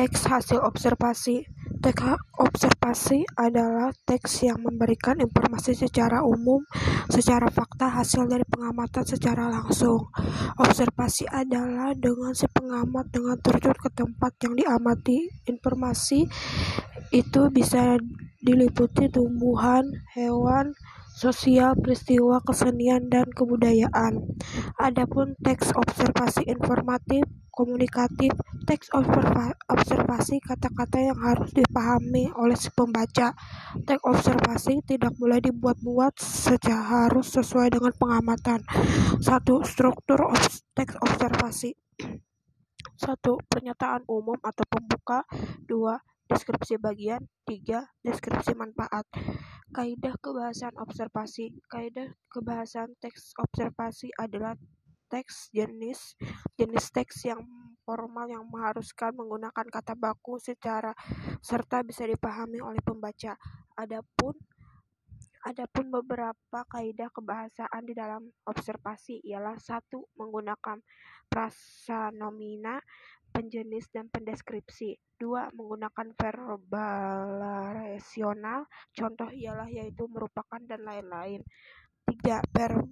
Teks hasil observasi. Teks observasi adalah teks yang memberikan informasi secara umum, secara fakta hasil dari pengamatan secara langsung. Observasi adalah dengan si pengamat dengan terjun ke tempat yang diamati. Informasi itu bisa diliputi tumbuhan, hewan, sosial, peristiwa, kesenian, dan kebudayaan. Adapun teks observasi informatif komunikatif, teks observasi kata-kata yang harus dipahami oleh si pembaca. Teks observasi tidak boleh dibuat-buat secara harus sesuai dengan pengamatan. Satu, struktur teks observasi. Satu, pernyataan umum atau pembuka. Dua, deskripsi bagian. Tiga, deskripsi manfaat. Kaidah kebahasan observasi. Kaidah kebahasan teks observasi adalah teks jenis jenis teks yang formal yang mengharuskan menggunakan kata baku secara serta bisa dipahami oleh pembaca. Adapun Adapun beberapa kaidah kebahasaan di dalam observasi ialah satu menggunakan prasa nomina, penjenis dan pendeskripsi. Dua menggunakan verbal rasional, contoh ialah yaitu merupakan dan lain-lain. Tiga verb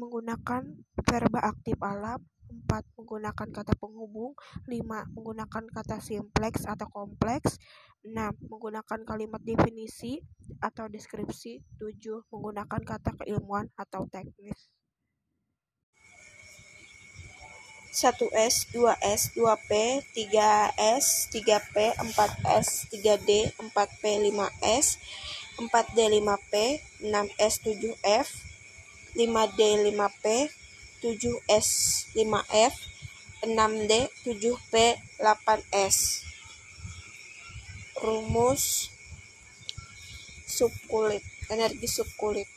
menggunakan verba aktif alam, 4. Menggunakan kata penghubung 5. Menggunakan kata simpleks atau kompleks 6. Menggunakan kalimat definisi atau deskripsi 7. Menggunakan kata keilmuan atau teknis 1S, 2S, 2P, 3S, 3P, 4S, 3D, 4P, 5S, 4D, 5P, 6S, 7F, 5D 5P 7S 5F 6D 7P 8S rumus subkulit energi subkulit